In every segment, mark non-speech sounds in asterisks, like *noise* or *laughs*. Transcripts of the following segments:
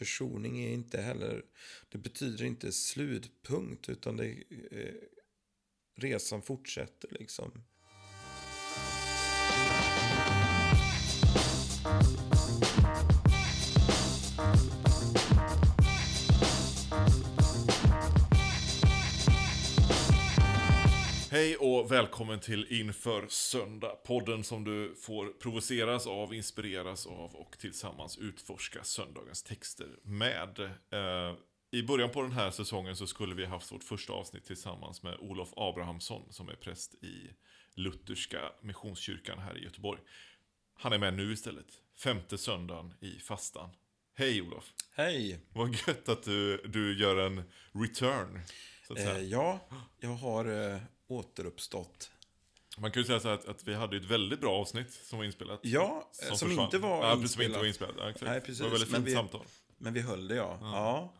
försoning är inte heller, det betyder inte slutpunkt, utan det, eh, resan fortsätter liksom. Hej och välkommen till Inför Söndag. Podden som du får provoceras av, inspireras av och tillsammans utforska söndagens texter med. Eh, I början på den här säsongen så skulle vi haft vårt första avsnitt tillsammans med Olof Abrahamsson som är präst i Lutherska Missionskyrkan här i Göteborg. Han är med nu istället, femte söndagen i fastan. Hej Olof! Hej! Vad gött att du, du gör en return. Så att. Eh, ja, jag har eh, återuppstått. Man kan ju säga så här att, att vi hade ett väldigt bra avsnitt som var inspelat. Ja, som försvann. inte var ja, precis, Som inte inspelat. var inspelat. Ja, exakt. Nej, precis. Det var väldigt Men fint vi- samtal. Men vi höll det, ja. ja.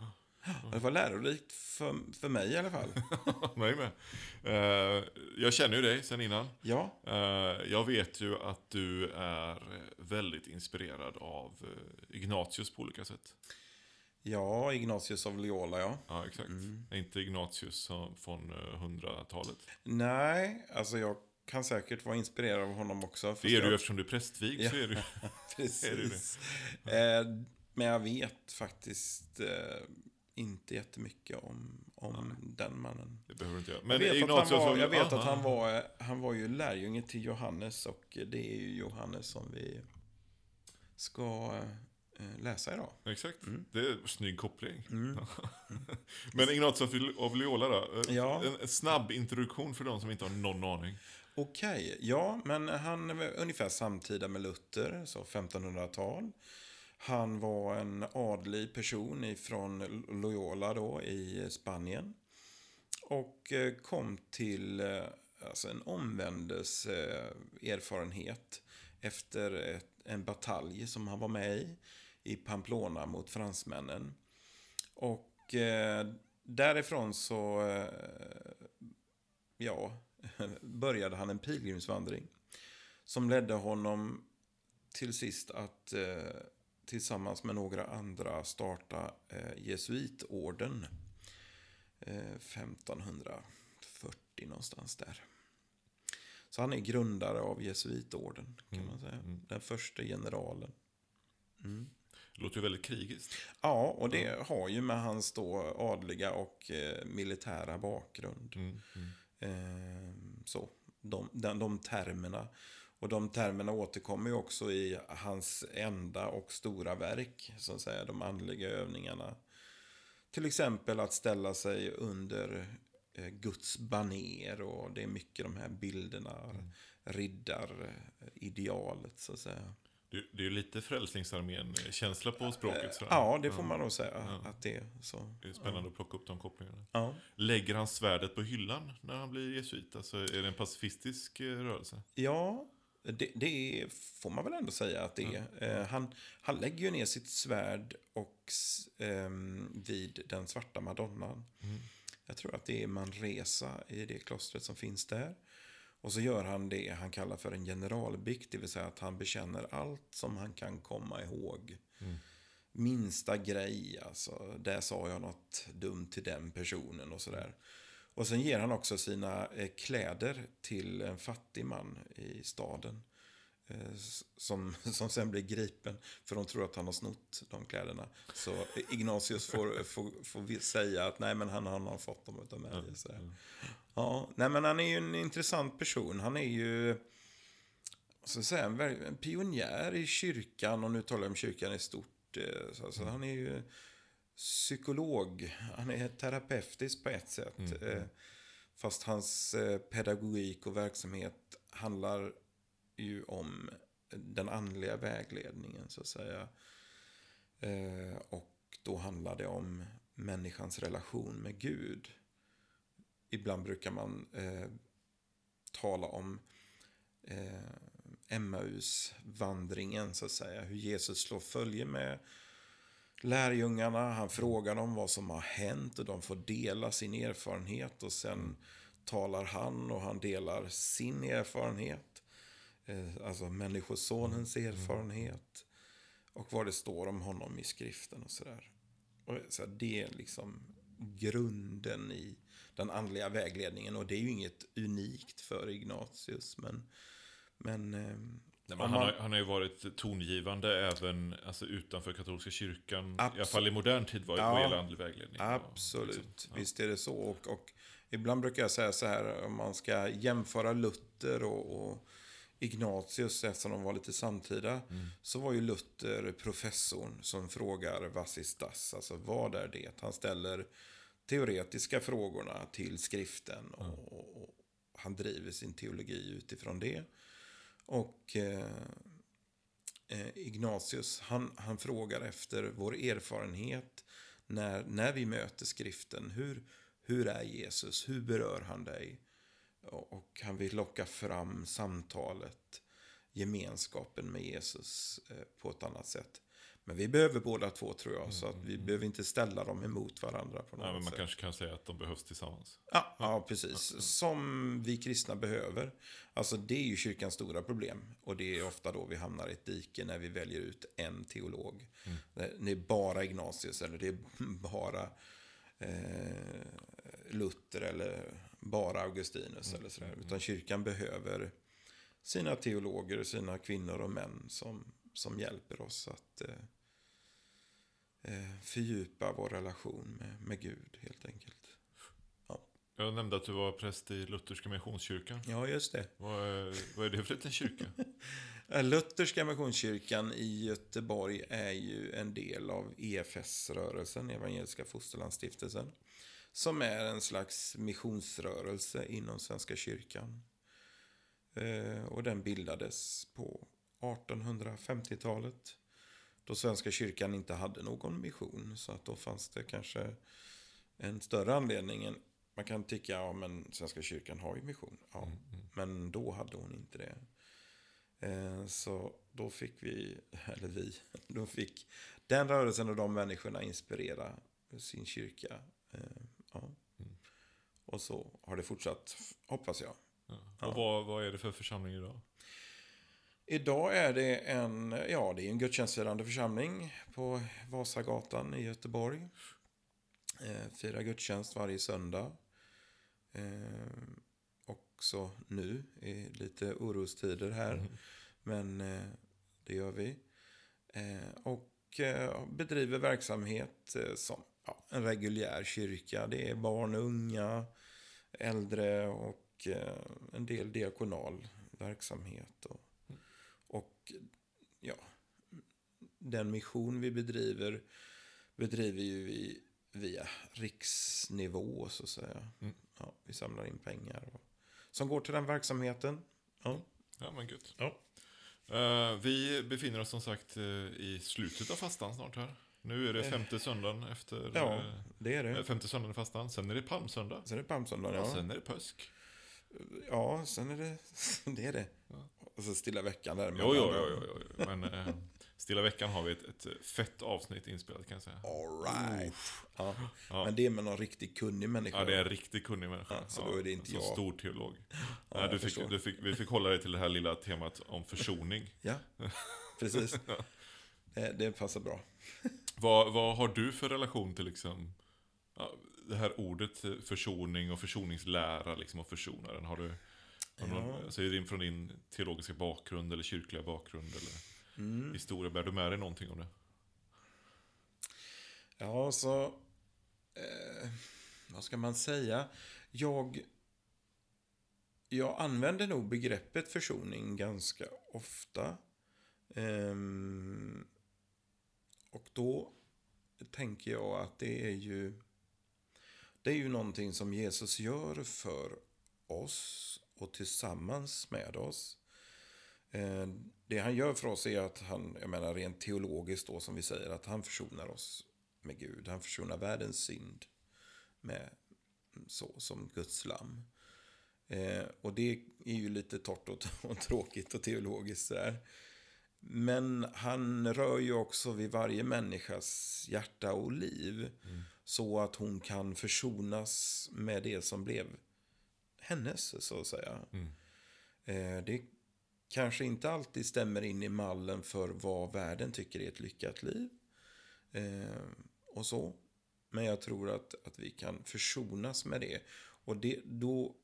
Det var lärorikt för, för mig i alla fall. *laughs* Mig med. Eh, jag känner ju dig sen innan. Ja, Eh, jag vet ju att du är väldigt inspirerad av eh, Ignatius på olika sätt. Ja Ignatius av Loyola, ja. Ja, exakt. Mm. Inte Ignatius från eh, 100-talet. Nej, alltså jag kan säkert vara inspirerad av honom också. Det är du jag, eftersom du är prästvigd. Ja. *laughs* Så är du. Precis. Eh, men jag vet faktiskt eh, inte jättemycket om, om den mannen. Det behöver du inte göra. Jag Men vet, att Ignatius... han, var, jag vet att han var, han var ju lärjunge till Johannes och det är ju Johannes som vi ska eh, läsa idag. Exakt, Mm. det är en snygg koppling. *laughs* Men Ignatius av- Loyola då? Eh, Ja. En, snabb introduktion för de som inte har någon aning. Okej, ja, men han var ungefär samtida med Luther, så 1500-tal. Han var en adlig person ifrån Loyola då i Spanien. Och eh, kom till eh, alltså en omvändelse eh, erfarenhet efter ett, en batalj som han var med i, i Pamplona mot fransmännen. Och eh, därifrån så eh, ja, *laughs* började han en pilgrimsvandring. Som ledde honom till sist att eh, tillsammans med några andra starta eh, jesuitorden. Eh, 1540 någonstans där. Så han är grundare av jesuitorden kan man säga. Den första generalen. Det låter ju väldigt krigiskt. Ja, och det har ju med hans då adliga och eh, militära bakgrund. Mm, Eh, så, de, de, de termerna. Och de termerna återkommer ju också i hans enda och stora verk, så att säga, de andliga övningarna. Till exempel att ställa sig under eh, Guds baner och det är mycket de här bilderna, riddaridealet så att säga. Det, det är ju lite Frälsningsarmén-känsla på språket. sådär. Ja, det får man nog säga att det är så. Det är spännande att plocka upp de kopplingarna. Ja. Lägger han svärdet på hyllan när han blir jesuit? Alltså, är det en pacifistisk eh, rörelse? Ja, det, det får man väl ändå säga att det är. Eh, han, han lägger ju ner sitt svärd och, ehm, vid den svarta madonnan. Jag tror att det är Manresa i det klostret som finns där. Och så gör han det han kallar för en generalbikt, det vill säga att han bekänner allt som han kan komma ihåg. Minsta grej, alltså, där sa jag något dumt till den personen och sådär. Och sen ger han också sina eh, kläder till en fattig man i staden. Eh, som, *laughs* som sen blir gripen, för de tror att han har snott de kläderna. Så Ignatius får, får, får säga att nej, men han, han har fått dem utav mig. och sådär. Ja, nej, men han är ju en intressant person. Han är ju så att säga, en, pionjär i kyrkan, och nu talar jag om kyrkan i stort. eh, Så, så han är ju psykolog, han är terapeutisk på ett sätt. eh, Fast hans eh, pedagogik och verksamhet handlar ju om den andliga vägledningen, så att säga. Och då handlar det om människans relation med Gud. Ibland brukar man eh, tala om eh, Emmaus-vandringen, så att säga. Hur Jesus slår följe med lärjungarna. Han frågar dem vad som har hänt och de får dela sin erfarenhet. Och sen talar han och han delar sin erfarenhet. Eh, alltså människosonens erfarenhet. och vad det står om honom i skriften och sådär. Och så det är liksom grunden i den andliga vägledningen. Och det är ju inget unikt för Ignatius, men... men eh, Nej, men han, har, han har ju varit tongivande även alltså, utanför katolska kyrkan. I alla fall i modern tid var ja, vad gäller andlig vägledning. Absolut, och, liksom, ja. visst är det så. Och, och, ibland brukar jag säga så här, om man ska jämföra Luther och, och Ignatius, eftersom de var lite samtida, mm. så var ju Luther professorn som frågar vassistas, alltså vad är det? Han ställer teoretiska frågorna till skriften och, mm. och, han driver sin teologi utifrån det. Och eh, eh, Ignatius, han, han frågar efter vår erfarenhet när, när vi möter skriften. Hur, hur är Jesus? Hur berör han dig? Och han vill locka fram samtalet, gemenskapen med Jesus eh, på ett annat sätt. Men vi behöver båda två tror jag, så att vi mm. behöver inte ställa dem emot varandra på något Nej, men Man sätt. kanske kan säga att de behövs tillsammans. Ja, ja precis. Som vi kristna behöver. Alltså det är ju kyrkans stora problem. Och det är ofta då vi hamnar i ett dike när vi väljer ut en teolog. Mm. Det är bara Ignatius eller det är bara eh, Luther eller bara Augustinus mm. eller sådär. Utan kyrkan behöver sina teologer, sina kvinnor och män som, som hjälper oss att eh, eh, fördjupa vår relation med, med Gud helt enkelt. Ja. Jag nämnde att du var präst i Lutherska Missionskyrkan. Ja, just det. Vad är, vad är det för liten kyrka? *laughs* Lutherska Missionskyrkan i Göteborg är ju en del av EFS-rörelsen, Evangeliska Fosterlandsstiftelsen. Som är en slags missionsrörelse inom Svenska kyrkan. Eh, och den bildades på 1850-talet. Då Svenska kyrkan inte hade någon mission. Så att då fanns det kanske en större anledning. Än, man kan tycka, ja men Svenska kyrkan har ju mission. Ja, mm, mm. Men då hade hon inte det. Eh, så då fick vi, *laughs* eller vi, *laughs* då fick den rörelsen och de människorna inspirera sin kyrka. Eh, ja. Mm. Och så har det fortsatt, hoppas jag. Ja. Och vad, vad är det för församling idag? Idag är det en, ja, det är en gudstjänstfirande församling på Vasagatan i Göteborg. Eh, firar gudstjänst varje söndag. Eh, också nu i lite orostider här. Mm. Men eh, det gör vi. Eh, och eh, bedriver verksamhet eh, som ja, en reguljär kyrka. Det är barn och unga, äldre och en del diakonal verksamhet. Och ja, den mission vi bedriver bedriver ju vi via riksnivå så att säga. Mm. Ja, vi samlar in pengar och, som går till den verksamheten. Ja, ja men gud. Ja. Uh, vi befinner oss som sagt uh, i slutet av fastan snart här. Nu är det eh. femte söndagen efter... Ja, det är det. Femte söndagen fastan. Sen är det palmsöndag. Sen är det palmsöndag, ja. Och sen är det påsk. Ja, sen är det... *laughs* Det är det. Ja. Och så stilla veckan där. Jo, jo, jo, jo, jo. Men eh, stilla veckan har vi ett, ett fett avsnitt inspelat kan jag säga. All right. Ja. ja. Men det är med någon riktigt kunnig människa. Ja, det är en riktigt kunnig människa. Ja, så då är det inte jag. stor teolog. Ja, du fick, du fick, vi fick hålla dig till det här lilla temat om försoning. *laughs* Ja, precis. det, det passar bra. *laughs* vad, vad har du för relation till liksom, det här ordet försoning och försoningslära liksom, och försonaren? Har du... Ja. Alltså, är det från din teologiska bakgrund eller kyrkliga bakgrund eller mm. historia? Bär du med dig någonting om det? Ja, så... Eh, vad ska man säga? Jag... Jag använder nog begreppet försoning ganska ofta. Ehm, och då tänker jag att det är ju... Det är ju någonting som Jesus gör för oss och tillsammans med oss. Eh, det han gör för oss är att han, jag menar rent teologiskt då som vi säger, att han försonar oss med Gud. Han försonar världens synd med så som Guds lam. Eh, och det är ju lite torrt och, *laughs* och tråkigt och teologiskt sådär. Men han rör ju också vid varje människas hjärta och liv. Mm. Så att hon kan försonas med det som blev hennes, så att säga. Mm. Eh, det kanske inte alltid stämmer in i mallen för vad världen tycker är ett lyckat liv. Eh, och så. Men jag tror att, att vi kan försonas med det. Och det, då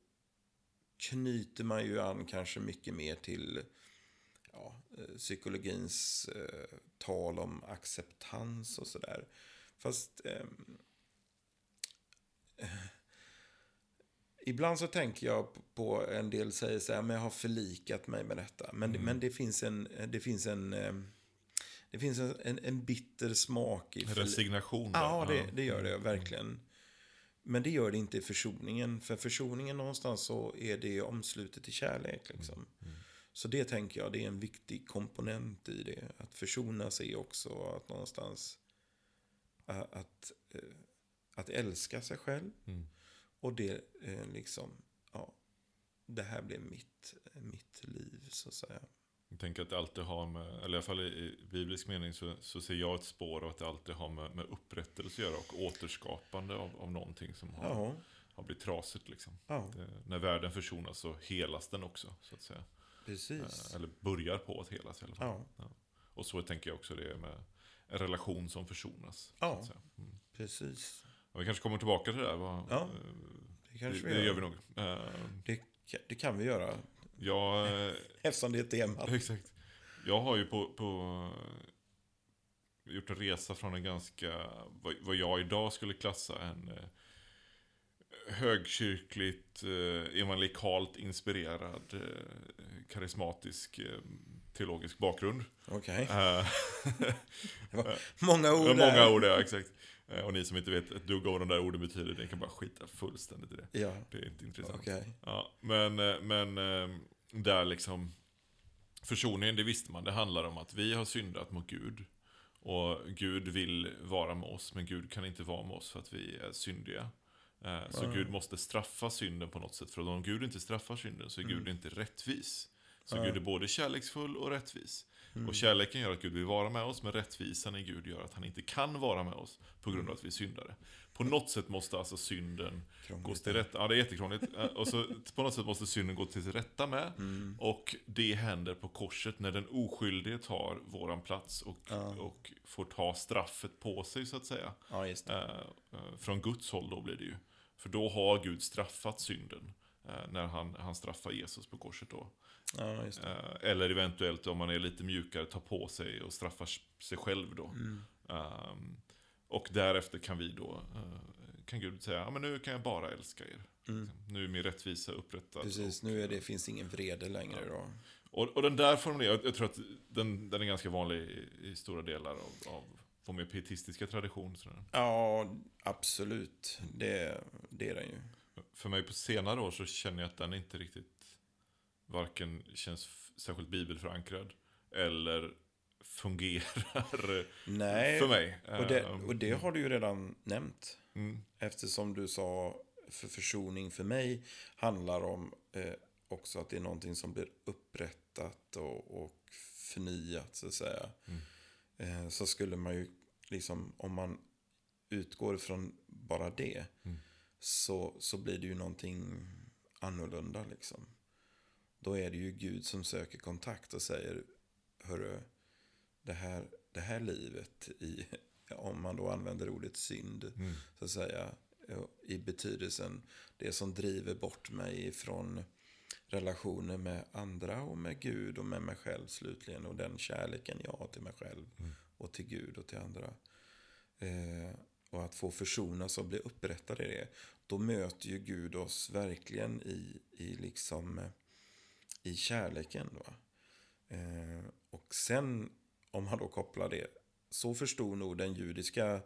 knyter man ju an kanske mycket mer till ja, eh, psykologins eh, tal om acceptans och sådär. Fast eh, ibland så tänker jag på en del säger så här, men jag har förlikat mig med detta. Men, mm. men det finns en, det finns en, ehm, det finns en, en, en bitter smak i Resignation. Ja, det, det gör det mm. verkligen. Men det gör det inte i försoningen. För försoningen någonstans så är det omslutet i kärlek. Liksom. Mm. Mm. Så det tänker jag, det är en viktig komponent i det. Att försona sig också att någonstans att, att, eh, att älska sig själv. Mm. Och det eh, liksom, ja, det här blev mitt, mitt liv så att säga. Jag tänker att det alltid har med, eller i alla fall i biblisk mening så, så ser jag ett spår av att det alltid har med, med upprättelse att göra och återskapande av, av någonting som har, ja. har blivit trasigt. Liksom. Ja. Det, när världen försonas så helas den också, så att säga. Precis. Eh, eller börjar på att helas i alla fall. Ja. Och så tänker jag också det med en relation som försonas. Ja, mm. precis. Vi kanske kommer tillbaka till det där. Ja, det kanske det, vi gör. Det gör vi nog. Eh, det, det kan vi göra. Jag, *laughs* Eftersom det är temat. *laughs* Exakt. Jag har ju på, på gjort en resa från en ganska, vad, vad jag idag skulle klassa en eh, högkyrkligt, eh, evangelikalt inspirerad, eh, karismatisk eh, teologisk bakgrund. Okej. *laughs* Okay. många ord. Många ord, ja, exakt. Eh, och ni som inte vet ett dugg vad de där orden betyder, ni kan bara skita fullständigt i det. Ja. Det är inte intressant. Okay. Ja, men, eh, men eh, där liksom, försoningen, det visste man, det handlar om att vi har syndat mot Gud. Och Gud vill vara med oss, men Gud kan inte vara med oss för att vi är syndiga. Så mm. Gud måste straffa synden på något sätt. För om Gud inte straffar synden så är Gud mm. inte rättvis. Så mm. Gud är både kärleksfull och rättvis. Mm. Och kärleken gör att Gud vill vara med oss, men rättvisan i Gud gör att han inte kan vara med oss på grund av att vi är syndare. På något sätt måste alltså synden Krångligt. gå till rätta. Ja, det är jättekrångligt. och så på något sätt måste synden gå till rätta med. Mm. Och det händer på korset när den oskyldige tar våran plats och, ja. och får ta straffet på sig, så att säga. Ja, just det. Eh, från Guds håll då blir det ju. För då har Gud straffat synden. Eh, när han, han straffar Jesus på korset då. Ja, eh, Eller eventuellt om man är lite mjukare, tar på sig och straffar sig själv då. Mm. Um, och därefter kan vi då, uh, kan Gud säga, ja men nu kan jag bara älska er. Mm. Liksom. Nu är min rättvisa upprättad. Precis, och, nu är det, finns ingen vrede längre ja. då. Och, och den där formuleringen, jag, jag tror att den, den är ganska vanlig i, i stora delar av, av vår mer pietistiska tradition. Sådär. Ja, absolut. Det, det är den ju. För mig på senare år så känner jag att den inte riktigt varken känns särskilt bibelförankrad eller fungerar *laughs* Nej, för mig. Och det, och det har du ju redan nämnt. Mm. Eftersom du sa för försoning för mig handlar om eh, också att det är någonting som blir upprättat och, och förnyat så att säga. Mm. Eh, så skulle man ju liksom, om man utgår från bara det, mm. så, så blir det ju någonting annorlunda liksom. Då är det ju Gud som söker kontakt och säger, hörru, det här, det här livet i, om man då använder ordet synd, mm. så att säga, i betydelsen det som driver bort mig från relationer med andra och med Gud och med mig själv slutligen och den kärleken jag har till mig själv mm. och till Gud och till andra. Eh, och att få försonas och bli upprättad i det, då möter ju Gud oss verkligen i, i liksom i kärleken. Va? Eh, och sen, om man då kopplar det, så förstod nog den judiska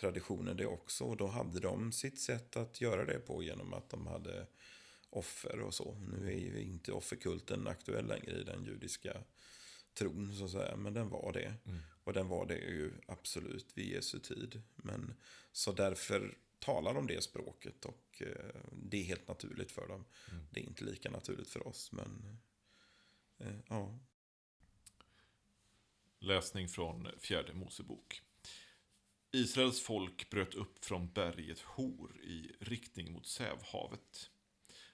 traditionen det också. Och då hade de sitt sätt att göra det på genom att de hade offer och så. Nu är ju inte offerkulten aktuell längre i den judiska tron så att säga. Men den var det. Mm. Och den var det ju absolut vid Jesu tid. Men så därför talar de det språket och eh, det är helt naturligt för dem. Mm. Det är inte lika naturligt för oss, men eh, ja. Läsning från fjärde Mosebok. Israels folk bröt upp från berget Hor i riktning mot Sävhavet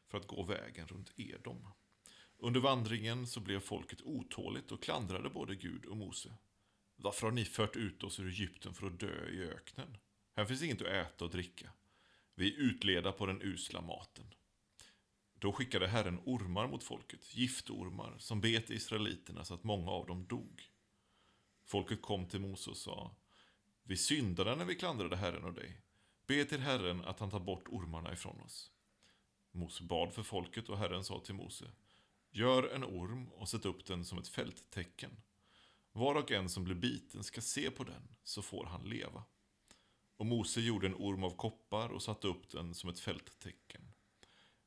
för att gå vägen runt Edom. Under vandringen så blev folket otåligt och klandrade både Gud och Mose. Varför har ni fört ut oss ur Egypten för att dö i öknen? Här finns inget att äta och dricka. Vi är utleda på den usla maten. Då skickade Herren ormar mot folket, giftormar, som bet israeliterna så att många av dem dog. Folket kom till Mose och sa, vi syndade när vi klandrade Herren och dig. Be till Herren att han tar bort ormarna ifrån oss. Mose bad för folket och Herren sa till Mose, gör en orm och sätt upp den som ett fälttecken. Var och en som blir biten ska se på den, så får han leva. Och Mose gjorde en orm av koppar och satte upp den som ett fälttecken.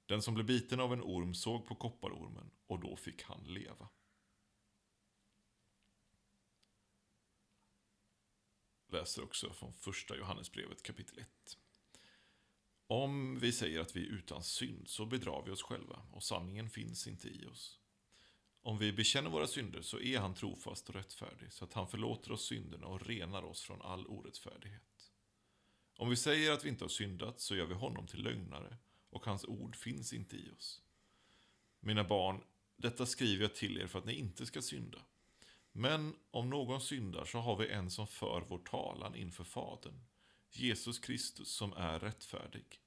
Den som blev biten av en orm såg på kopparormen och då fick han leva. Läser också från första Johannesbrevet kapitel 1. Om vi säger att vi är utan synd så bedrar vi oss själva och sanningen finns inte i oss. Om vi bekänner våra synder så är han trofast och rättfärdig så att han förlåter oss synderna och renar oss från all orättfärdighet. Om vi säger att vi inte har syndat så gör vi honom till lögnare och hans ord finns inte i oss. Mina barn, detta skriver jag till er för att ni inte ska synda. Men om någon syndar så har vi en som för vår talan inför Fadern, Jesus Kristus som är rättfärdig.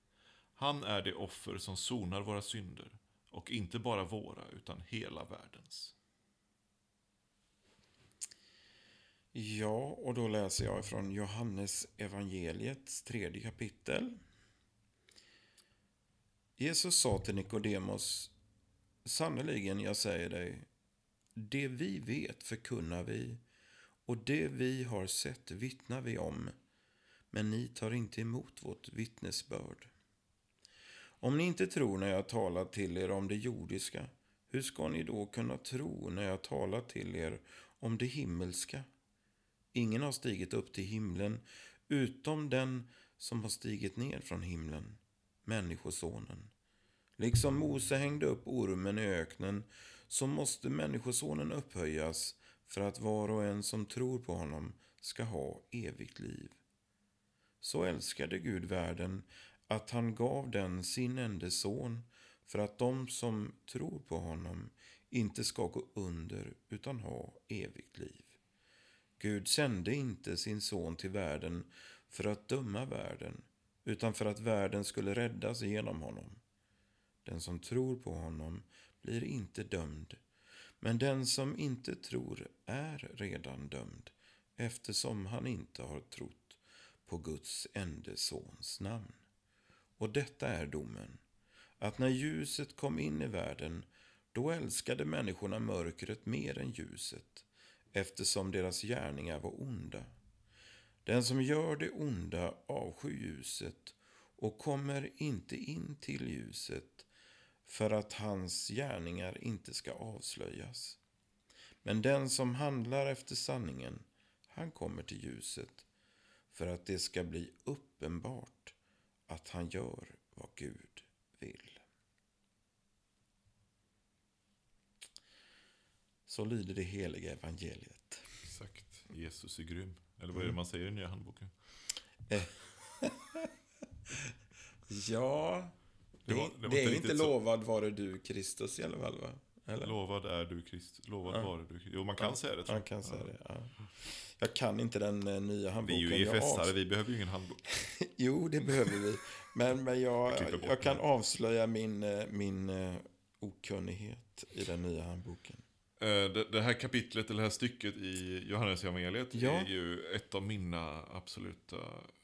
Han är det offer som sonar våra synder, och inte bara våra, utan hela världens. Ja, och då läser jag från Johannes evangeliets tredje kapitel. Jesus sa till Nikodemos, sannerligen jag säger dig, det vi vet förkunnar vi, och det vi har sett vittnar vi om, men ni tar inte emot vårt vittnesbörd. Om ni inte tror när jag talar till er om det jordiska, hur ska ni då kunna tro när jag talar till er om det himmelska? Ingen har stigit upp till himlen utom den som har stigit ner från himlen, Människosonen. Liksom Mose hängde upp ormen i öknen så måste Människosonen upphöjas för att var och en som tror på honom ska ha evigt liv. Så älskade Gud världen att han gav den sin enda son för att de som tror på honom inte ska gå under utan ha evigt liv. Gud sände inte sin son till världen för att döma världen utan för att världen skulle räddas genom honom. Den som tror på honom blir inte dömd, men den som inte tror är redan dömd eftersom han inte har trott på Guds enda sons namn. Och detta är domen, att när ljuset kom in i världen, då älskade människorna mörkret mer än ljuset, eftersom deras gärningar var onda. Den som gör det onda avskyr ljuset och kommer inte in till ljuset för att hans gärningar inte ska avslöjas. Men den som handlar efter sanningen, han kommer till ljuset för att det ska bli uppenbart att han gör vad Gud vill. Så lyder det heliga evangeliet. Exakt. Jesus är grym. Eller vad är det man säger i nya handboken? *laughs* Ja, det, var- det var det är inte så. lovad vare du Kristus i alla fall va? Eller? Lovad är du Kristus. Lovad Ja. vare du Kristus. Jo, man kan Ja, säga det. tror Man jag. kan säga Ja. det, ja. Jag kan inte den eh, nya Vi är handboken. ju Jag EFS-are, vi behöver ju ingen handbok. *laughs* Jo, det behöver vi. Men, men jag, bort jag kan avslöja min, eh, min eh, okunnighet i den nya handboken. Eh, Det, det här kapitlet, eller det här stycket i Johannes evangeliet Ja. är ju ett av mina absoluta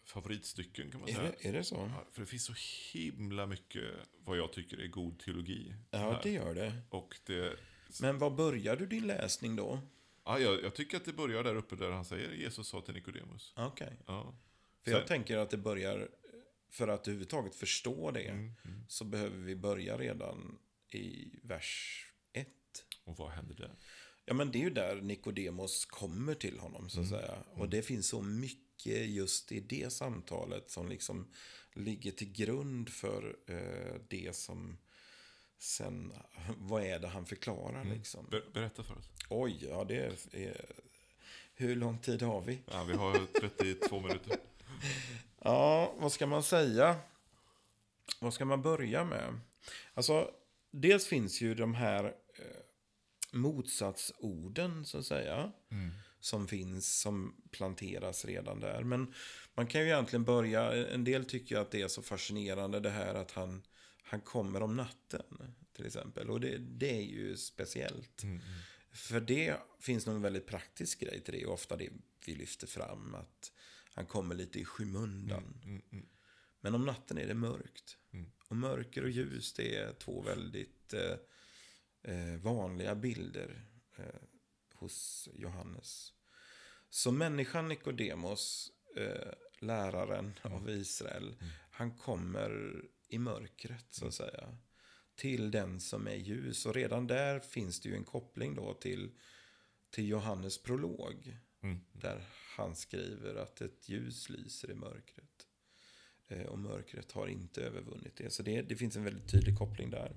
favoritstycken kan man Är säga. det, är det så? Ja, för det finns så himla mycket vad jag tycker är god teologi. Ja, här. det gör det. Och det, Men var börjar du din läsning då? ja, jag, jag tycker att det börjar där uppe där han säger Jesus sa till Nikodemus. Okej. Ja. För Sen- jag tänker att det börjar, för att överhuvudtaget förstå det, Mm, mm. så behöver vi börja redan i vers 1. Och vad händer där? Ja, men det är ju där Nikodemos kommer till honom, så att säga. Och det finns så mycket just i det samtalet som liksom ligger till grund för eh, det som sen, *laughs* vad är det han förklarar liksom? Ber, berätta för oss. Oj, ja det är, hur lång tid har vi? Ja, vi har *laughs* 32 minuter. Ja, vad ska man säga? Vad ska man börja med? Alltså, dels finns ju de här eh, motsatsorden, så att säga. Som finns, som planteras redan där. Men man kan ju egentligen börja, en del tycker att det är så fascinerande det här att han, han kommer om natten, till exempel. Och det, det är ju speciellt. För det finns någon väldigt praktisk grej till det, och ofta det vi lyfter fram, att han kommer lite i skymundan. Men om natten är det mörkt. Och mörker och ljus, det är två väldigt eh, eh, vanliga bilder eh, hos Johannes. Så människan Nikodemos, eh, läraren av Israel, han kommer i mörkret så att säga. Till den som är ljus. Och redan där finns det ju en koppling då till, till Johannes prolog. Där han skriver att ett ljus lyser i mörkret. Eh, och mörkret har inte övervunnit det. Så det, det finns en väldigt tydlig koppling där.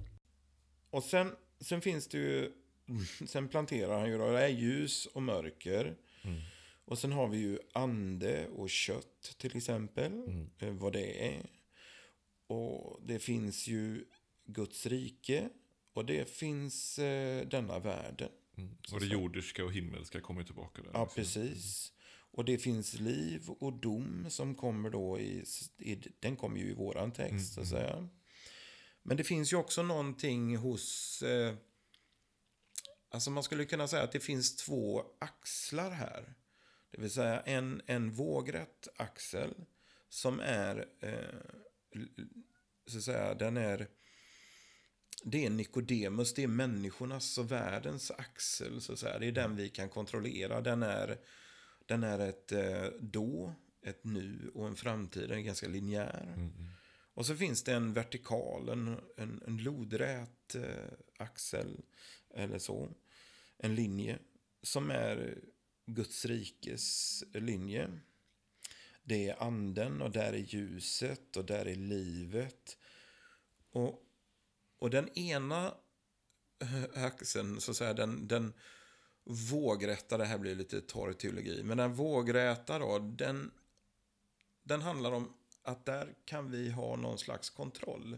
Och sen, sen finns det ju, sen planterar han ju då, det är ljus och mörker. Och sen har vi ju ande och kött till exempel, eh, vad det är. Och det finns ju Guds rike och det finns eh, denna världen. Och det jordiska och himmelska kommer tillbaka där. Ja, liksom. precis. Och det finns liv och dom som kommer då i, i den kommer ju i våran text så att säga. Men det finns ju också någonting hos, eh, alltså man skulle kunna säga att det finns två axlar här. Det vill säga en, en vågrätt axel som är, eh, så att säga, den är, det är Nikodemus, det är människornas och världens axel, så att säga. Det är den vi kan kontrollera. Den är, den är ett eh, då, ett nu och en framtid. Den är ganska linjär. Mm, mm. Och så finns det en vertikal, en, en, en lodrät eh, axel eller så. En linje som är Guds rikes linje. Det är anden och där är ljuset och där är livet. Och, och den ena axeln, så att säga, den, den vågrätta, det här blir lite torr teologi, men den vågräta då, den, den handlar om att där kan vi ha någon slags kontroll.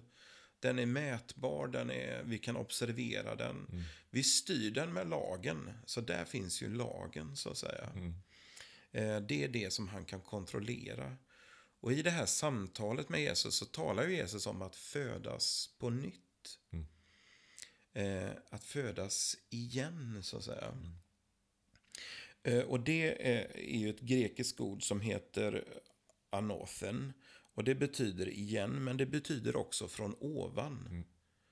Den är mätbar, den är, vi kan observera den. Vi styr den med lagen, så där finns ju lagen så att säga. Eh, Det är det som han kan kontrollera. Och i det här samtalet med Jesus så talar Jesus om att födas på nytt. Eh, att födas igen, så att säga. Eh, och det är, är ju ett grekiskt ord som heter anothen. Och det betyder igen, men det betyder också från ovan.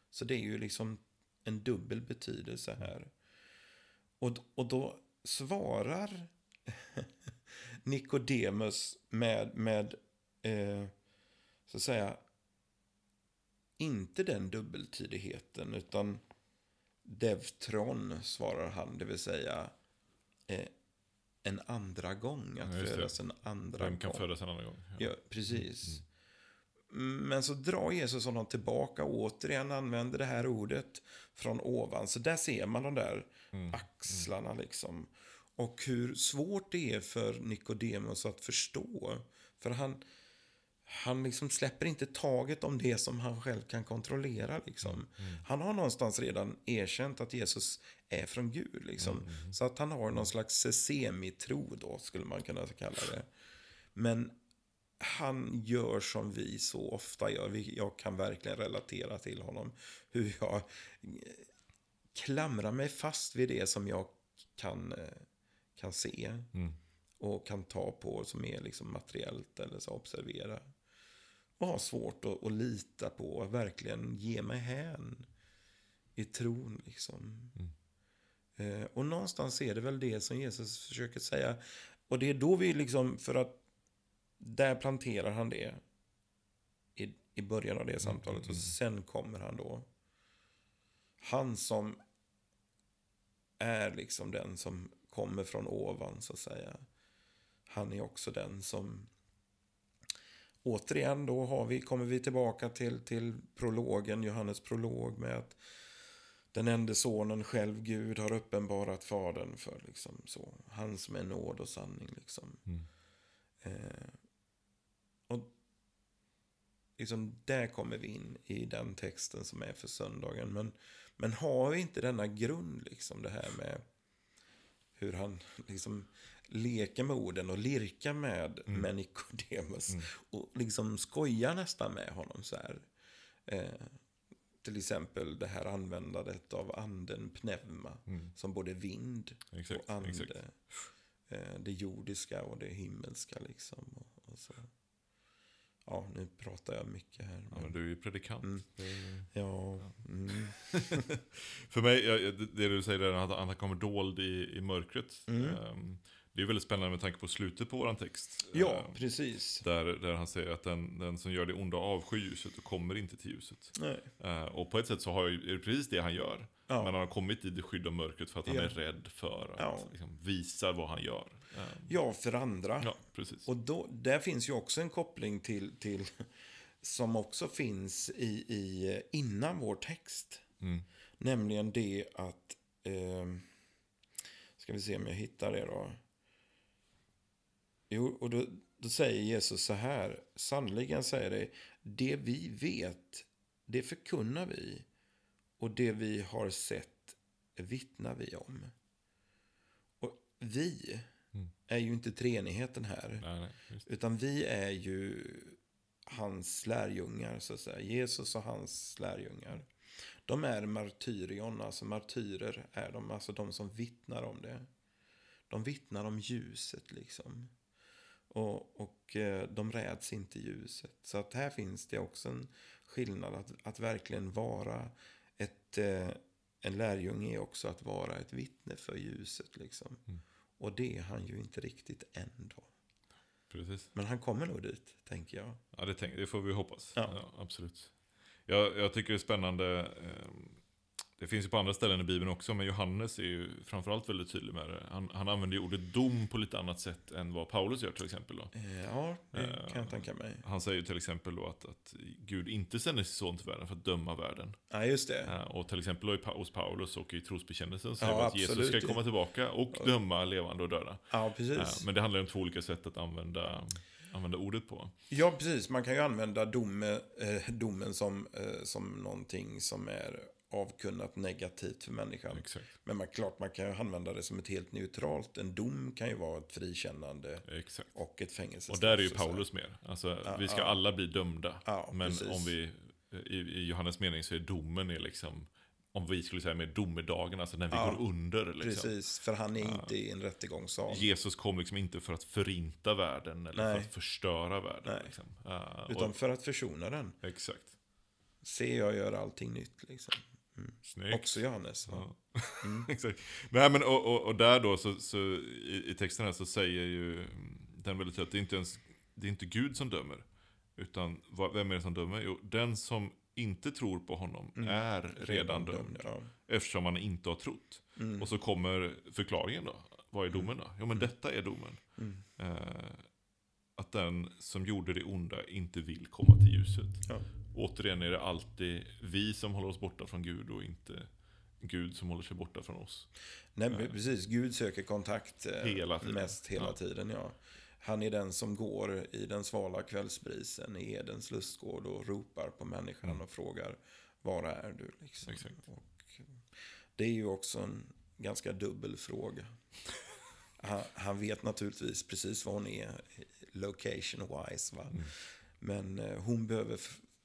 Så det är ju liksom en dubbel betydelse här. Och, och då svarar *laughs* Nikodemus med, med eh, så att säga, inte den dubbeltydigheten, utan devtron svarar han, det vill säga eh, en andra gång, att Ja, födas en andra Vem kan gång. födas en annan gång? Ja, precis. Men så drar Jesus honom tillbaka och återigen använder det här ordet från ovan. Så där ser man de där axlarna liksom. Och hur svårt det är för Nikodemus att förstå. För han, han liksom släpper inte taget om det som han själv kan kontrollera. Liksom. Han har någonstans redan erkänt att Jesus är från Gud. Liksom. Så att han har någon slags semitro då, skulle man kunna kalla det. Men han gör som vi så ofta gör. Jag kan verkligen relatera till honom. Hur jag klamrar mig fast vid det som jag kan, eh, kan se. Och kan ta på som är liksom materiellt eller så observera. Och har svårt att, att lita på verkligen ge mig hän i tron liksom. Eh, och någonstans är det väl det som Jesus försöker säga. Och det är då vi liksom, för att där planterar han det i, i början av det samtalet. Och sen kommer han då. Han som är liksom den som kommer från ovan, så att säga. Han är också den som... Återigen då har vi, kommer vi tillbaka till, till prologen, Johannes prolog med att den enda sonen själv, Gud, har uppenbarat fadern för liksom så. Han som är nåd och sanning liksom. Eh, och liksom, där kommer vi in i den texten som är för söndagen. Men, men har vi inte denna grund, liksom det här med hur han liksom leker med orden och lirkar med, mm. med Nikodemus. Mm. Och liksom skojar nästan med honom så här. Eh, till exempel det här användandet av anden pneuma. Mm. Som både vind exakt, och ande. Exakt. Eh, det jordiska och det himmelska liksom. Och, och så. Ja, nu pratar jag mycket här. Men... Ja, du är ju predikant. Mm. Ja. Mm. *laughs* För mig, det du säger är att han kommer dold i, i mörkret. Mm. Um, det är väldigt spännande med tanke på slutet på vår text. Ja, uh, precis. Där, där han säger att den, den som gör det onda avskyr ljuset och kommer inte till ljuset. Uh, och på ett sätt så har jag, är det precis det han gör. Ja. Men han har kommit i det skydd av mörkret för att han ja. är rädd för att ja. liksom, visa vad han gör. Ja, för andra. Ja, precis. Och då, där finns ju också en koppling till, till som också finns i, i innan vår text. Mm. Nämligen det att, eh, ska vi se om jag hittar det då. Jo, och då, då säger Jesus så här, sannoliken säger det, det vi vet, det förkunnar vi och det vi har sett vittnar vi om. Och vi, mm. är ju inte treenigheten här. Nej, nej, utan vi är ju hans lärjungar, så att säga. Jesus och hans lärjungar. De är martyrion, alltså martyrer är de, alltså de som vittnar om det. De vittnar om ljuset liksom. Och, och eh, de räds inte ljuset. Så att här finns det också en skillnad. Att, att verkligen vara ett, eh, en lärjunge är också att vara ett vittne för ljuset. Liksom. Mm. Och det är han ju inte riktigt än då. Precis. Men han kommer nog dit, tänker jag. Ja, det, tänk, det får vi hoppas. Ja. ja absolut. Jag, jag, tycker det är spännande. Eh, det finns ju på andra ställen i Bibeln också, men Johannes är ju framförallt väldigt tydlig med det. Han, han använder ju ordet dom på lite annat sätt än vad Paulus gör till exempel. Då. Eh, ja, det kan jag tänka mig. Han säger ju till exempel då att, att Gud inte sänder sin son till världen för att döma världen. Ja, just det. Eh, och till exempel hos Paulus och i trosbekännelsen så ja, att Jesus ska komma tillbaka och döma levande och döda. Ja, precis. Men det handlar om två olika sätt att använda använda ordet på. Ja, precis. Man kan ju använda dom, eh, domen som, eh, som någonting som är avkunnat negativt för människan. Exakt. Men man, klart man kan använda det som ett helt neutralt. En dom kan ju vara ett frikännande Exakt. och ett fängelsestraff. Och där är ju Paulus mer. Alltså, ja, vi ska ja. alla bli dömda. Ja, men precis. om vi, i, i, Johannes mening så är domen är liksom, om vi skulle säga med domedagen, alltså när vi går under. Liksom. Precis, för han är inte i en rättegångssal. Jesus kom liksom inte för att förinta världen eller Nej. för att förstöra världen. Liksom. Utan och, för att försona den. Exakt. Se, jag gör allting nytt liksom. Mm. Också Johannes. Ja. Mm. *laughs* Exakt. Nej, men, och, och, och, där då, så, så i, i, texten här så säger ju den väldigt tydligt att det är inte ens det är inte Gud som dömer. Utan vem är det som dömer? Jo, den som inte tror på honom mm. är redan, redan dömd. dömd ja. Eftersom man inte har trott. Mm. Och så kommer förklaringen då. Vad är mm. domen då? Jo, men mm. detta är domen. Eh, att den som gjorde det onda inte vill komma till ljuset. Ja återigen är det alltid vi som håller oss borta från Gud och inte Gud som håller sig borta från oss. Nej, uh, precis. Gud söker kontakt eh, hela mest hela ja. tiden. Ja. Han är den som går i den svala kvällsbrisen i Edens lustgård och ropar på människan mm. och frågar Var är du? Liksom. Och det är ju också en ganska dubbel fråga. *laughs* Han, han, vet naturligtvis precis var hon är location wise. Va? Mm. Men eh, hon behöver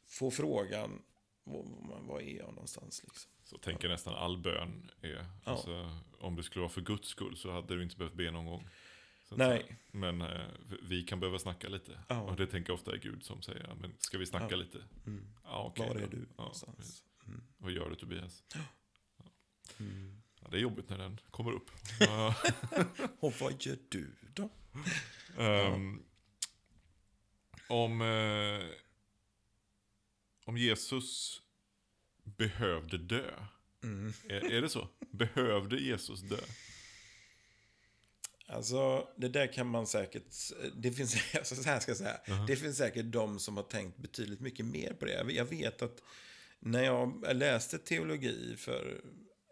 få frågan, var är jag någonstans liksom. Så tänker nästan all bön är. Ja. Alltså, om det skulle vara för Guds skull så hade du inte behövt be någon gång. Nej. Men eh, vi kan behöva snacka lite. Ja. Och det tänker jag ofta är Gud som säger, men ska vi snacka ja. lite? Mm. Ja, okay, Var är du någonstans? Mm. Vad gör du Tobias? *gasps* Ja. Mm. Det är jobbigt när den kommer upp. *laughs* och vad gör du då? Um, *laughs* om... Eh, om Jesus behövde dö. Mm. Är, är det så? Behövde Jesus dö? Alltså, det där kan man säkert... Det finns, *laughs* alltså, så här ska jag säga. Uh -huh. Det finns säkert de som har tänkt betydligt mycket mer på det. Jag vet att när jag läste teologi för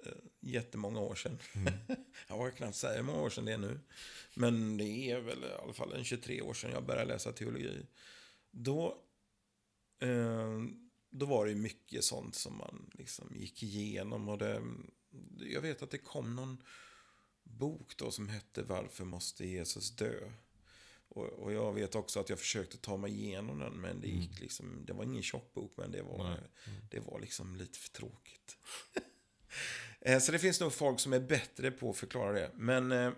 äh, jättemånga år sedan. Mm. *laughs* jag vågar knappt säga hur många år sedan det är nu. Men det är väl i alla fall en 23 år sedan jag började läsa teologi. Då eh, då var det mycket sånt som man liksom gick igenom. Och det, jag vet att det kom någon bok då som hette Varför måste Jesus dö? Och, och jag vet också att jag försökte ta mig igenom den, men det gick liksom, det var ingen tjock bok, men det var, det var liksom lite för tråkigt. *laughs* Eh, Så det finns nog folk som är bättre på att förklara det. Men eh,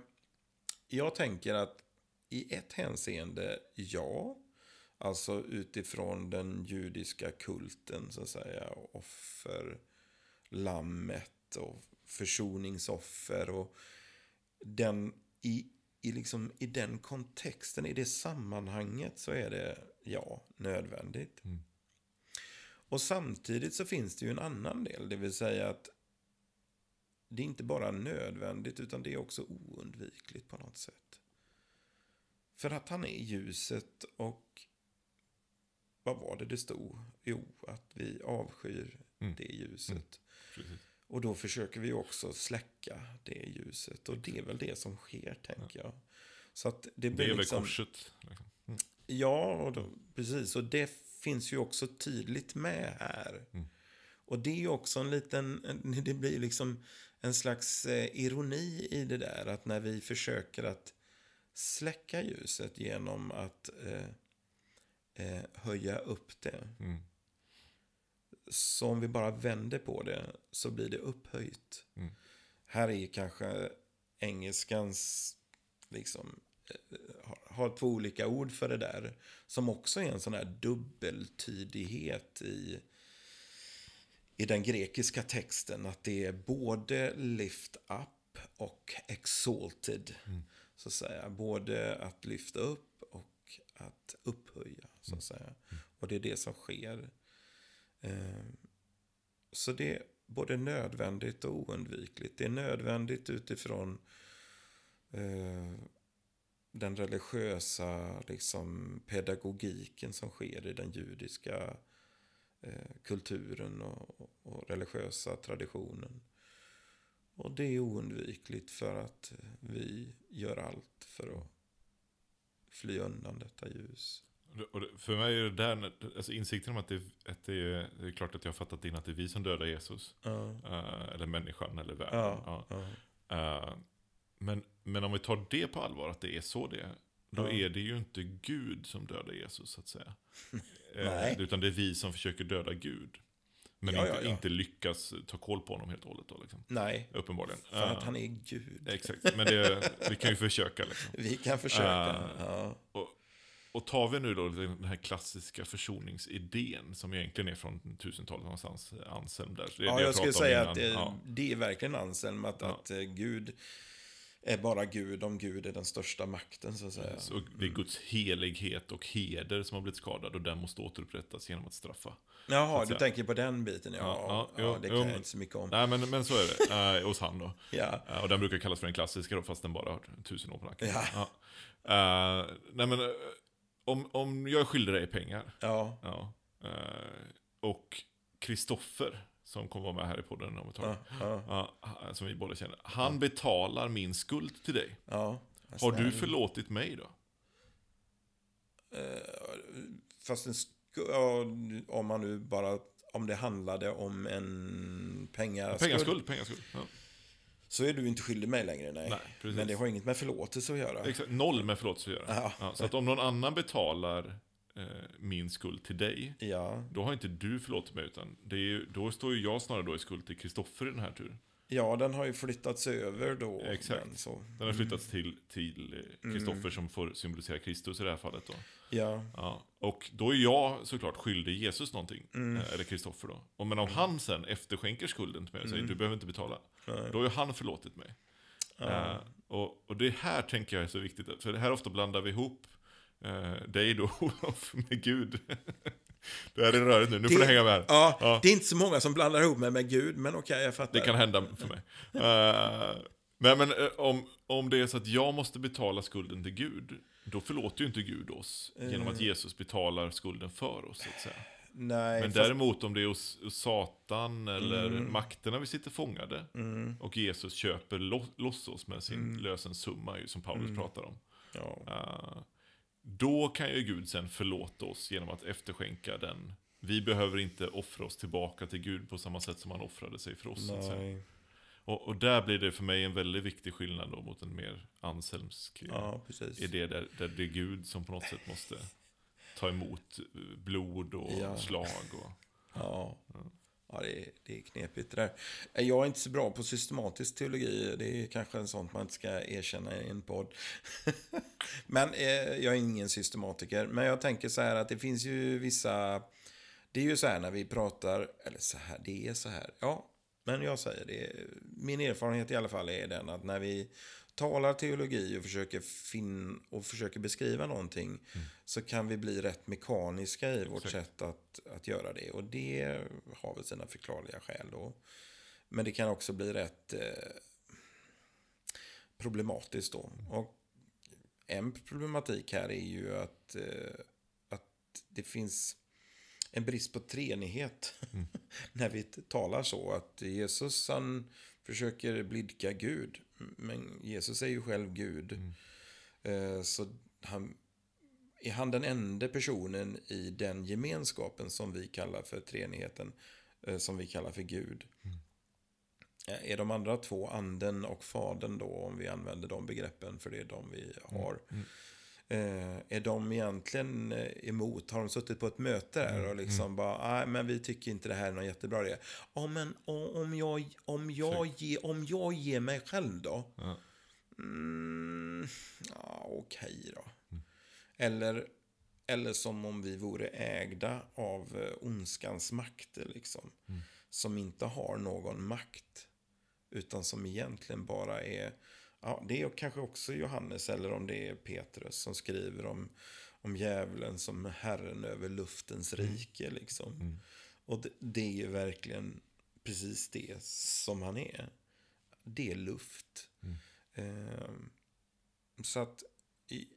jag tänker att i ett hänseende, ja. Alltså utifrån den judiska kulten, så att säga. Offer, lammet och försoningsoffer. Och den, i, i, liksom, I den kontexten, i det sammanhanget, så är det, ja, nödvändigt. Mm. Och samtidigt så finns det ju en annan del, det vill säga att det är inte bara nödvändigt, utan det är också oundvikligt på något sätt. För att han är ljuset och vad var det det stod? Jo, att vi avskyr Mm. det ljuset. Precis. Och då försöker vi också släcka det ljuset. Och det är väl det som sker, tänker jag. Så att det Det blir är väl liksom... korset. Liksom. Mm. Ja, och då, precis. Och det finns ju också tydligt med här. Mm. Och det är också en liten, en- det blir liksom en slags eh, ironi i det där. Att när vi försöker att släcka ljuset genom att eh, eh, höja upp det. Mm. Så om vi bara vänder på det så blir det upphöjt. Mm. Här är kanske engelskans, liksom, eh, har, har två olika ord för det där. Som också är en sån här dubbeltydighet i, i den grekiska texten. Att det är både lift up och exalted. Mm. Så att säga. Både att lyfta upp och att upphöja. Så att säga. Och det är det som sker. Eh, så det är både nödvändigt och oundvikligt. Det är nödvändigt utifrån eh, den religiösa liksom, pedagogiken som sker i den judiska eh, kulturen och, och religiösa traditionen. Och det är oundvikligt för att vi gör allt för att fly undan detta ljus. Och Och för mig är det där, alltså insikten om att, det, att det, är, det är klart att jag har fattat in att det är vi som dödar Jesus. Ja, eh, eller människan, eller världen. Eh, men, men om vi tar det på allvar, att det är så det är. Då är det ju inte Gud som dödar Jesus, så att säga. *laughs* Eh. Utan det är vi som försöker döda Gud. Men Ja, inte, ja, ja. inte lyckas ta koll på honom helt och hållet. Då, liksom. Nej, Uppenbarligen. för att han är Gud. Exakt, men det, vi kan ju försöka. Liksom. *laughs* Vi kan försöka. Ah. ja. Och tar vi nu då den här klassiska försoningsidén som egentligen är från 1000-talet någonstans, Anselm där. Det är det Ja, jag skulle pratade om säga innan. att det, Ja. det är verkligen Anselm, att, Ja. att eh, Gud är bara Gud om Gud är den största makten, så att säga. Så det är Guds helighet och heder som har blivit skadad och den måste återupprättas genom att straffa. Jaha, att du tänker på den biten, ja. Ja, ja, ja, det kan jag inte så mycket om. Nej, men, men så är det. *laughs* eh, hos han då. Ja, Eh, och den brukar kallas för en klassiker då, fast den bara har tusen år på nacken. Ja. Eh, nej, men eh, om, om jag är skyldig dig pengar, ja, ja, eh, och Kristoffer, som kommer vara med här i podden om ett tag, ja, ja, ja, som vi båda känner, han betalar min skuld till dig. ja. Har du förlåtit mig då? Eh, Fast en om man nu bara, om det handlade om en pengaskuld, Pengaskuld, pengaskuld. Så är du inte skyldig mig längre, nej. Nej. Men det har inget med förlåtelse att göra. Exakt, noll med förlåtelse att göra. Ja. Ja, så att om någon annan betalar eh, min skuld till dig, Ja, då har inte du förlåtit mig, utan det är, då står ju jag snarare då i skuld till Kristoffer i den här turen. Ja, den har ju flyttats över då. Exakt. Den, så. Den har flyttats till till eh, Kristoffer som får symbolisera Kristus i det här fallet. Då. Ja, Ja. Och då är jag såklart skyldig Jesus någonting, eh, eller Kristoffer då. Och men om han sen efterskänker skulden till mig och säger du behöver inte betala, Nej. då har ju han förlåtit mig. Eh, och, och det här tänker jag är så viktigt, för det här ofta blandar vi ihop eh, dig då, *laughs* Olof, med Gud. *laughs* det här är rörigt nu, nu får Det- du hänga med. Ja, Ja. det är inte så många som blandar ihop mig med Gud, men okej, jag fattar. Det kan hända för mig. *laughs* Eh, nej, men eh, om, om det är så att jag måste betala skulden till Gud, då förlåter ju inte Gud oss genom att Jesus betalar skulden för oss, så att säga. Nej, Men fast, däremot om det är hos, hos Satan eller makterna vi sitter fångade mm, och Jesus köper lo, loss oss med sin lösensumma, ju, som Paulus pratar om. ja, eh, då kan ju Gud sen förlåta oss genom att efterskänka den vi behöver inte offra oss tillbaka till Gud på samma sätt som han offrade sig för oss. Och, och där blir det för mig en väldigt viktig skillnad då mot en mer anselmsk Ja, idé där, där det är Gud som på något sätt måste ta emot blod och Ja. slag. Och, Ja, ja det, är, det är knepigt det där. Eh, jag är inte så bra på systematisk teologi. Det är kanske en sånt man inte ska erkänna i en podd. *laughs* men eh, jag är ingen systematiker. Men jag tänker så här att det finns ju vissa... Det är ju så här när vi pratar, eller så här, det är så här. Ja, men jag säger det. Min erfarenhet i alla fall är den att när vi talar teologi och försöker, fin och försöker beskriva någonting så kan vi bli rätt mekaniska i vårt Exakt. sätt att, att göra det. Och det har väl sina förklarliga skäl då. Men det kan också bli rätt eh, problematiskt då. Och en problematik här är ju att, eh, att det finns en brist på treenighet *laughs* när vi talar så. Att Jesus han försöker blidka Gud. Men Jesus är ju själv Gud. Eh, Så han, är han den enda personen i den gemenskapen som vi kallar för treenigheten, eh, som vi kallar för Gud. Eh, Är de andra två, anden och fadern då, om vi använder de begreppen, för det är de vi har. Eh, är de egentligen eh, emot? Har de suttit på ett möte där och liksom bara, nej men vi tycker inte det här är någon jättebra idé. Ja men om jag, om jag, ge, om jag ger mig själv då? ja. Mm, ja, okej då. Eller, eller som om vi vore ägda av eh, ondskans makter, liksom. Som inte har någon makt. Utan som egentligen bara är... Ja, det är kanske också Johannes, eller om det är Petrus, som skriver om, om djävulen som herren över luftens rike, liksom. Och det, det är ju verkligen precis det som han är. Det är luft. Ehm, så att... I,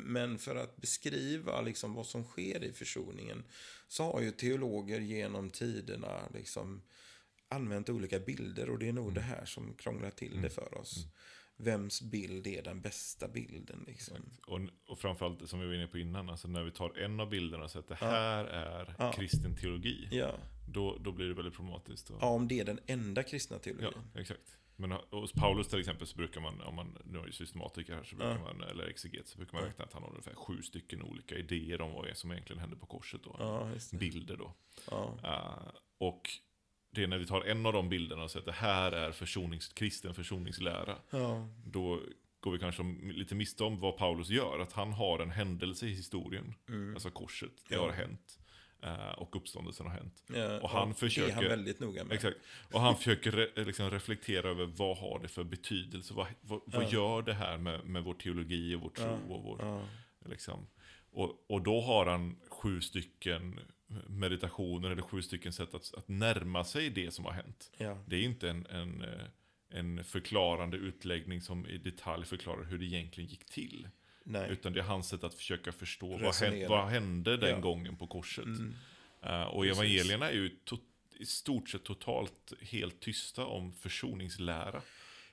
men för att beskriva liksom vad som sker i försoningen så har ju teologer genom tiderna liksom använt olika bilder och det är nog det här som krånglar till det för oss. Vems bild är den bästa bilden liksom? Och, och framförallt, som vi var inne på innan, alltså när vi tar en av bilderna och säger att det här är Ja. kristen teologi, Ja. då, då blir det väldigt problematiskt. Och, ja, om det är den enda kristna teologin. Ja, exakt. Men hos Paulus till exempel så brukar man, om man nu är systematiker här, så brukar Ja. man, eller exeget, så brukar man räkna att han har ungefär sju stycken olika idéer om vad som egentligen händer på korset då. Ja. Bilder då. Ja. Eh, och det är när vi tar en av de bilderna och säger att det här är försonings, kristen försoningslära. Ja. Då går vi kanske lite miste om vad Paulus gör. Att han har en händelse i historien. Alltså korset, det Mm. Ja. har hänt. Eh, och uppståndelsen har hänt. Ja, Och han ja, Det är försöker- han väldigt noga med. Exakt. Och han försöker re, liksom reflektera över vad har det för betydelse? Vad, vad, vad gör det här med, med vår teologi och vår tro? Och, vår, liksom. och, och då har han sju stycken meditationer eller sju stycken sätt att, att närma sig det som har hänt. Ja. Det är inte en, en, eh, en förklarande utläggning som i detalj förklarar hur det egentligen gick till. Nej. Utan det är hans sätt att försöka förstå vad hände, vad hände den Ja. gången på korset. Mm. Eh, och Precis. evangelierna är ju to- i stort sett totalt helt tysta om försoningslära.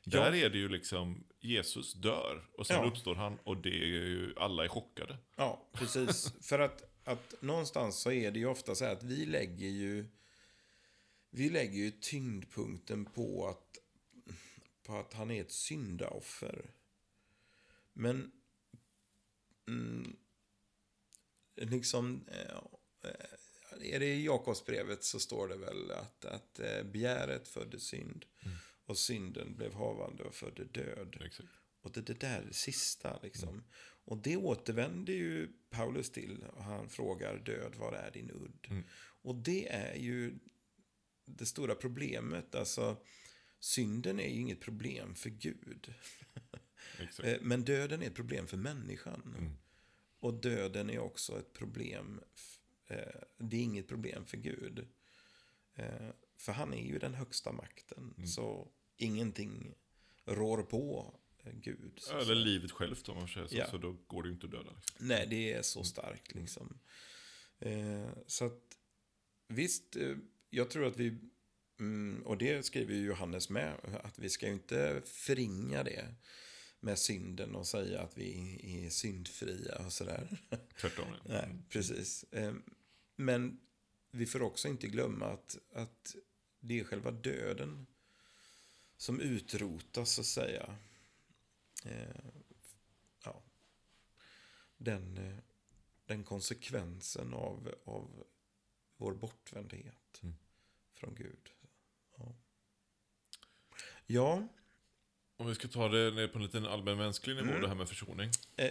Ja. Där är det ju liksom, Jesus dör och sen Ja. uppstår han och det är ju, alla är chockade. Ja, precis. För att, att någonstans så är det ju ofta så här att vi lägger ju vi lägger ju tyngdpunkten på att, på att han är ett syndaoffer. Men mm, liksom eh, är det i Jakobsbrevet så står det väl att, att eh, begäret födde synd och synden blev havande och födde död. Exakt. Och det, det där sista liksom. Och det återvänder ju Paulus till. Och han frågar död, var är din udd? Mm. Och det är ju det stora problemet. Alltså, synden är ju inget problem för Gud. *laughs* Eh, Men döden är ett problem för människan. Mm. Och döden är också ett problem. eh, Det är inget problem för Gud. Eh, För han är ju den högsta makten. Mm. Så ingenting rår på Gud. så Eller säga. livet självt om man säger så, Ja. så då går det ju inte att döda. Liksom. Nej, det är så starkt liksom. Eh, så att visst, eh, jag tror att vi, mm, och det skriver ju Johannes med, att vi ska ju inte förringa det med synden och säga att vi är syndfria och sådär. Tvärtom. Ja. *laughs* Nej, precis. Eh, men vi får också inte glömma att, att det är själva döden som utrotas, så att säga. Eh, ja, den, eh, den konsekvensen av, av vår bortvändhet Mm. från Gud. Ja. ja, Om vi ska ta det ner på en liten allmänmänsklig nivå, Mm. det här med försoning. eh,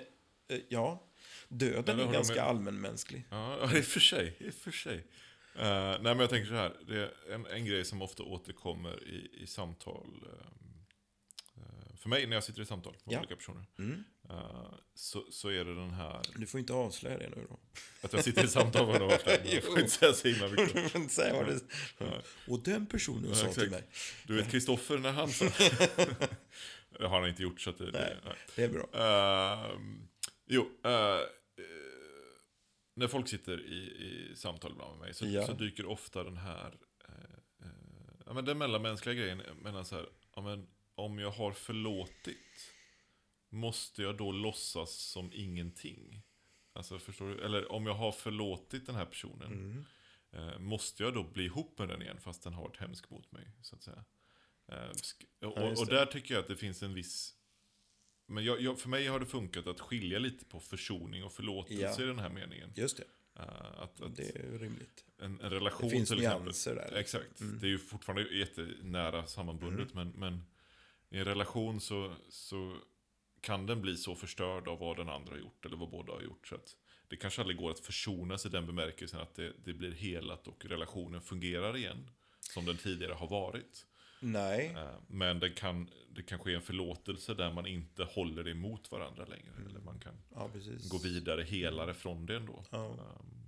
eh, ja. döden Eller är ganska med- allmänmänsklig. Ja, i och för sig. I och för sig. Eh, nej, men jag tänker så här. Det är en, en grej som ofta återkommer i, i samtal. För mig när jag sitter i samtal med Ja. olika personer. Mm. eh, så, så är det den här. Du får inte avslöja det nu då. Att jag sitter i samtal med någon. *laughs* Jag får inte säga så himla mycket. Du får inte säga vad det Ja. Och den personen Ja, sa till mig. Du vet Kristoffer när han sa... *laughs* det har han inte gjort så att det... Nej. nej. Det är bra. Ehm, jo, eh, när folk sitter i, i samtal med mig så, Ja. så dyker ofta den här, ja, men den mellanmänskliga grejen mellan så här, ja, men om jag har förlåtit, måste jag då låtsas som ingenting? Alltså förstår du? Eller om jag har förlåtit den här personen, Mm. eh, måste jag då bli ihop med den igen fast den har varit hemsk mot mig? Så att säga. Eh, och, och det. där tycker jag att det finns en viss men jag, jag, för mig har det funkat att skilja lite på försoning och förlåtelse Ja. i den här meningen. Just det, Uh, att, att det är rimligt. en, en relation Det finns till exempel. nyanser där. Exakt. Mm. Det är ju fortfarande jättenära sammanbundet. Men, men i en relation så, så kan den bli så förstörd av vad den andra har gjort. Eller vad båda har gjort. Så att det kanske aldrig går att försonas i den bemärkelsen att det, det blir helat och relationen fungerar igen. Som den tidigare har varit. Nej, Eh, Men det kan, det kan ske en förlåtelse där man inte håller emot varandra längre. Eller man kan ja gå vidare helare från det ändå. Ja. Um,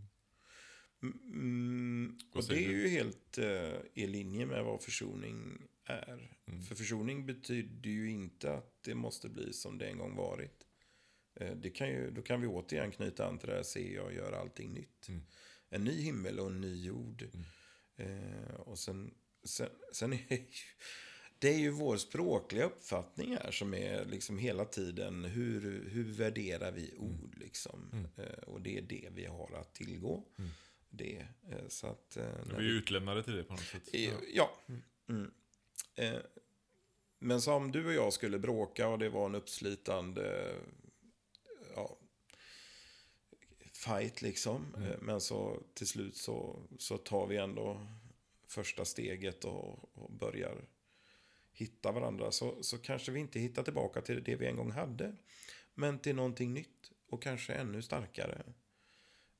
Mm, och Vad det är ju helt eh, i linje med vad försoning är. Mm. För försoning betyder ju inte att det måste bli som det en gång varit. Eh, det kan ju, då kan vi återigen knyta an till det här, se jag gör allting nytt. Mm. En ny himmel och en ny jord. Eh, och sen, sen, sen är ju, det är ju vår språkliga uppfattning här som är liksom hela tiden hur, hur värderar vi ord liksom. Eh, och det är det vi har att tillgå. Det, eh, så att, eh, vi är utlämnade till det på något sätt. Eh, Ja. Mm. Eh, Men som du och jag skulle bråka och det var en uppslitande ja, fight liksom. Mm. Eh, Men så till slut så, så tar vi ändå första steget och, och börjar hitta varandra. Så, så kanske vi inte hittar tillbaka till det vi en gång hade. Men till någonting nytt och kanske ännu starkare.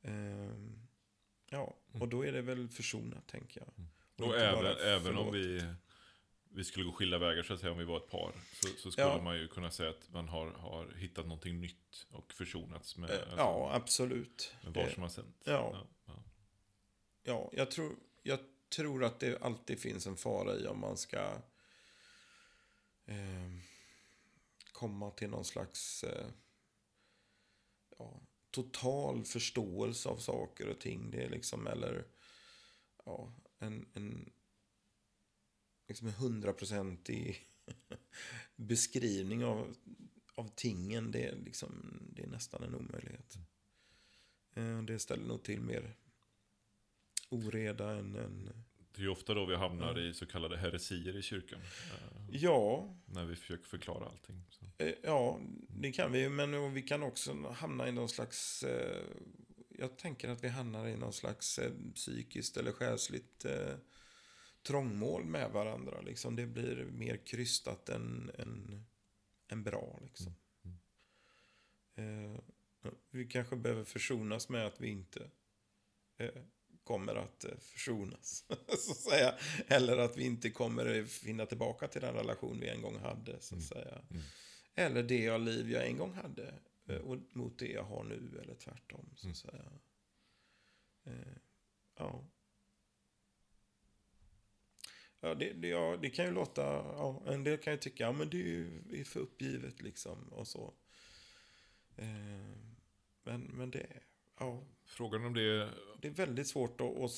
Ehm, ja, och då är det väl försonat tänker jag. Och inte även, även om vi, vi skulle gå skilda vägar, så att säga, om vi var ett par, så, så skulle Ja. man ju kunna säga att man har, har hittat någonting nytt och försonats med, Eh, alltså, Ja, absolut. med Det- varsin cent. ja. Ja, ja. Ja, jag tror, jag tror att det alltid finns en fara i om man ska eh, komma till någon slags eh, ja, total förståelse av saker och ting. Det är liksom, eller ja, en, en liksom en hundraprocentig *laughs* beskrivning av, av tingen. Det är, liksom, det är nästan en omöjlighet. Eh, det ställer nog till mer oreda än en... Det är ju ofta då vi hamnar i så kallade heresier i kyrkan. eh, Ja, När vi försöker förklara allting. Så. eh, ja, det kan vi. Men vi kan också hamna i någon slags... Jag tänker att vi hamnar i någon slags psykiskt eller själsligt trångmål med varandra. Liksom. Det blir mer krystat än, än, än bra. Liksom. Eh, vi kanske behöver försonas med att vi inte eh, kommer att eh, försonas. *laughs* så att säga. Eller att vi inte kommer eh, finna tillbaka till den relation vi en gång hade. Så att säga. Mm. Eller det jag liv jag en gång hade. eh, Och mot det jag har nu. Eller tvärtom. Så Mm. att säga. Eh, ja. Ja det, det, ja, det kan ju låta, ja, en del kan ju tycka, ja men det är ju är för uppgivet liksom och så. Eh, men, men det, ja, Frågan om det... det är väldigt svårt att, att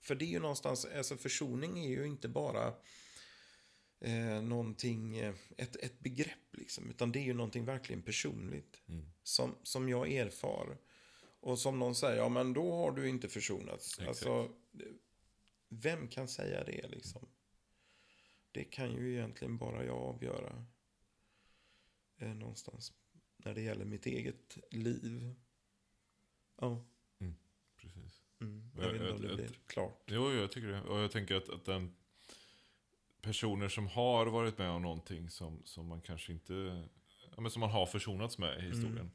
för det är ju någonstans, alltså försoning är ju inte bara eh, någonting, eh, ett, ett begrepp liksom, utan det är ju någonting verkligen personligt. Mm. Som, som jag erfar Och som någon säger, ja men då har du inte försonats. Exakt. Alltså, vem kan säga det liksom? Det kan ju egentligen bara jag avgöra. Eh, någonstans. När det gäller mitt eget liv. Ja. Precis. Mm. Ja, Jag vet inte jag- om det jag- blir klart. Jo, jag tycker det. Och jag tänker att, att den personer som har varit med om någonting som, som man kanske inte, ja, men som man har försonats med i historien, Mm.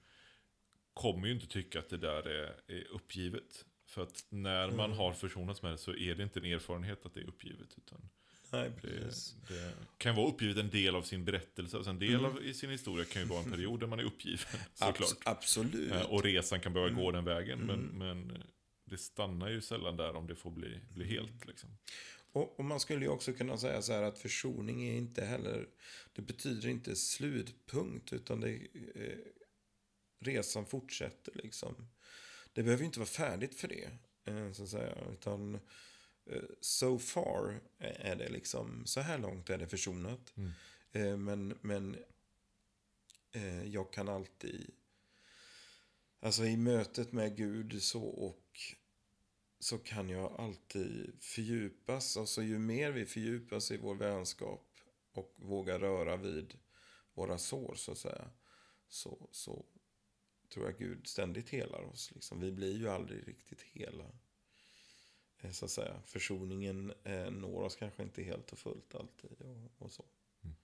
kommer ju inte tycka att det där är, är uppgivet. För att när man Mm. har försonats med det så är det inte en erfarenhet att det är uppgivet. Utan Nej, det, precis. det kan vara uppgivet en del av sin berättelse. Alltså en del Mm. av i sin historia kan ju vara en period där man är uppgiven. Såklart. Abs- absolut. Eh, Och resan kan behöva gå Mm. den vägen. Men, Mm. men det stannar ju sällan där om det får bli, bli helt. Liksom. Och, och man skulle ju också kunna säga så här att försoning är inte heller, det betyder inte slutpunkt utan det, eh, resan fortsätter liksom. Det behöver ju inte vara färdigt för det, eh, så att säga, utan eh, so far är det liksom, så här långt är det försonat. Mm. Eh, men men jag kan alltid, alltså i mötet med Gud så och så kan jag alltid fördjupas. Alltså ju mer vi fördjupas i vår vänskap och vågar röra vid våra sår så att säga. Så, så tror jag Gud ständigt helar oss. Liksom. Vi blir ju aldrig riktigt hela. eh, Så att säga. Försoningen eh, når oss kanske inte helt och fullt alltid. Och, och så. Mm.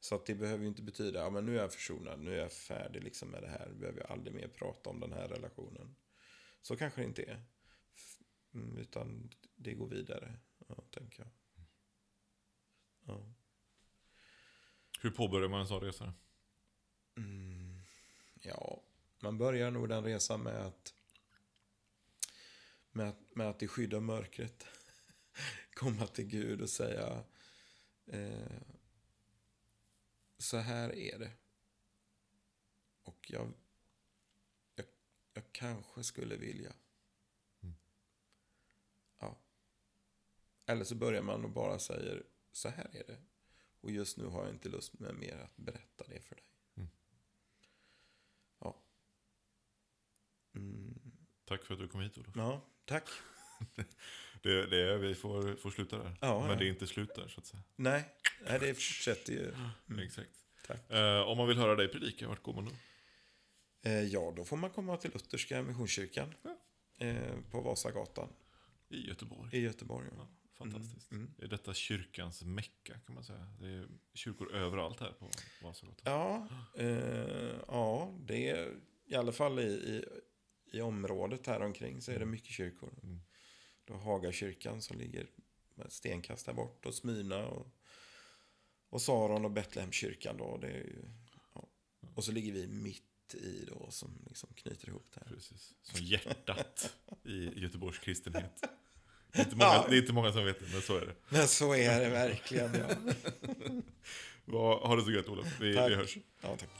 Så att det behöver ju inte betyda, ja men nu är jag försonad, nu är jag färdig liksom med det här. Nu behöver jag aldrig mer prata om den här relationen. Så kanske det inte är. Mm, utan det går vidare, ja, tänker jag. Ja. Hur påbörjar man en sån resa? Mm, ja, man börjar nog den resan med att med att, med att i skydd av mörkret *laughs* komma till Gud och säga eh, så här är det. Och jag, jag, jag kanske skulle vilja. Mm. Ja. Eller så börjar man och bara säger så här är det. Och just nu har jag inte lust med mer att berätta det för dig. Mm. Ja. Mm. Tack för att du kom hit Olof. Ja, tack. *laughs* Det, det är, vi får, får sluta där. Ja, Men ja. det är inte slut där så att säga. Nej, nej det fortsätter ju. Mm. Exakt. Tack. Eh, om man vill höra dig predika, vart går man då? Eh, ja, då får man komma till Lutherska Missionskyrkan. Ja. Eh, på Vasagatan I Göteborg. i Göteborg. Ja. Ja, fantastiskt. Mm, mm. Är detta kyrkans mecka kan man säga? Det är kyrkor överallt här på Vasagatan. Ja, eh, ja, det är i alla fall i, i, i området här omkring så är det mycket kyrkor. Mm. Du har Hagakyrkan som ligger stenkast där bort och Smyrna och, och Saron och Betlehemskyrkan då. Det är ju, ja. Och så ligger vi mitt i då som liksom knyter ihop det här. Precis. Som hjärtat i Göteborgs kristenhet. *laughs* Det är, inte många, Ja. det är inte många som vet det, men så är det. Men så är det verkligen. Ja, *laughs* ha det så gött Olof. Vi, Tack. vi hörs. ja tack.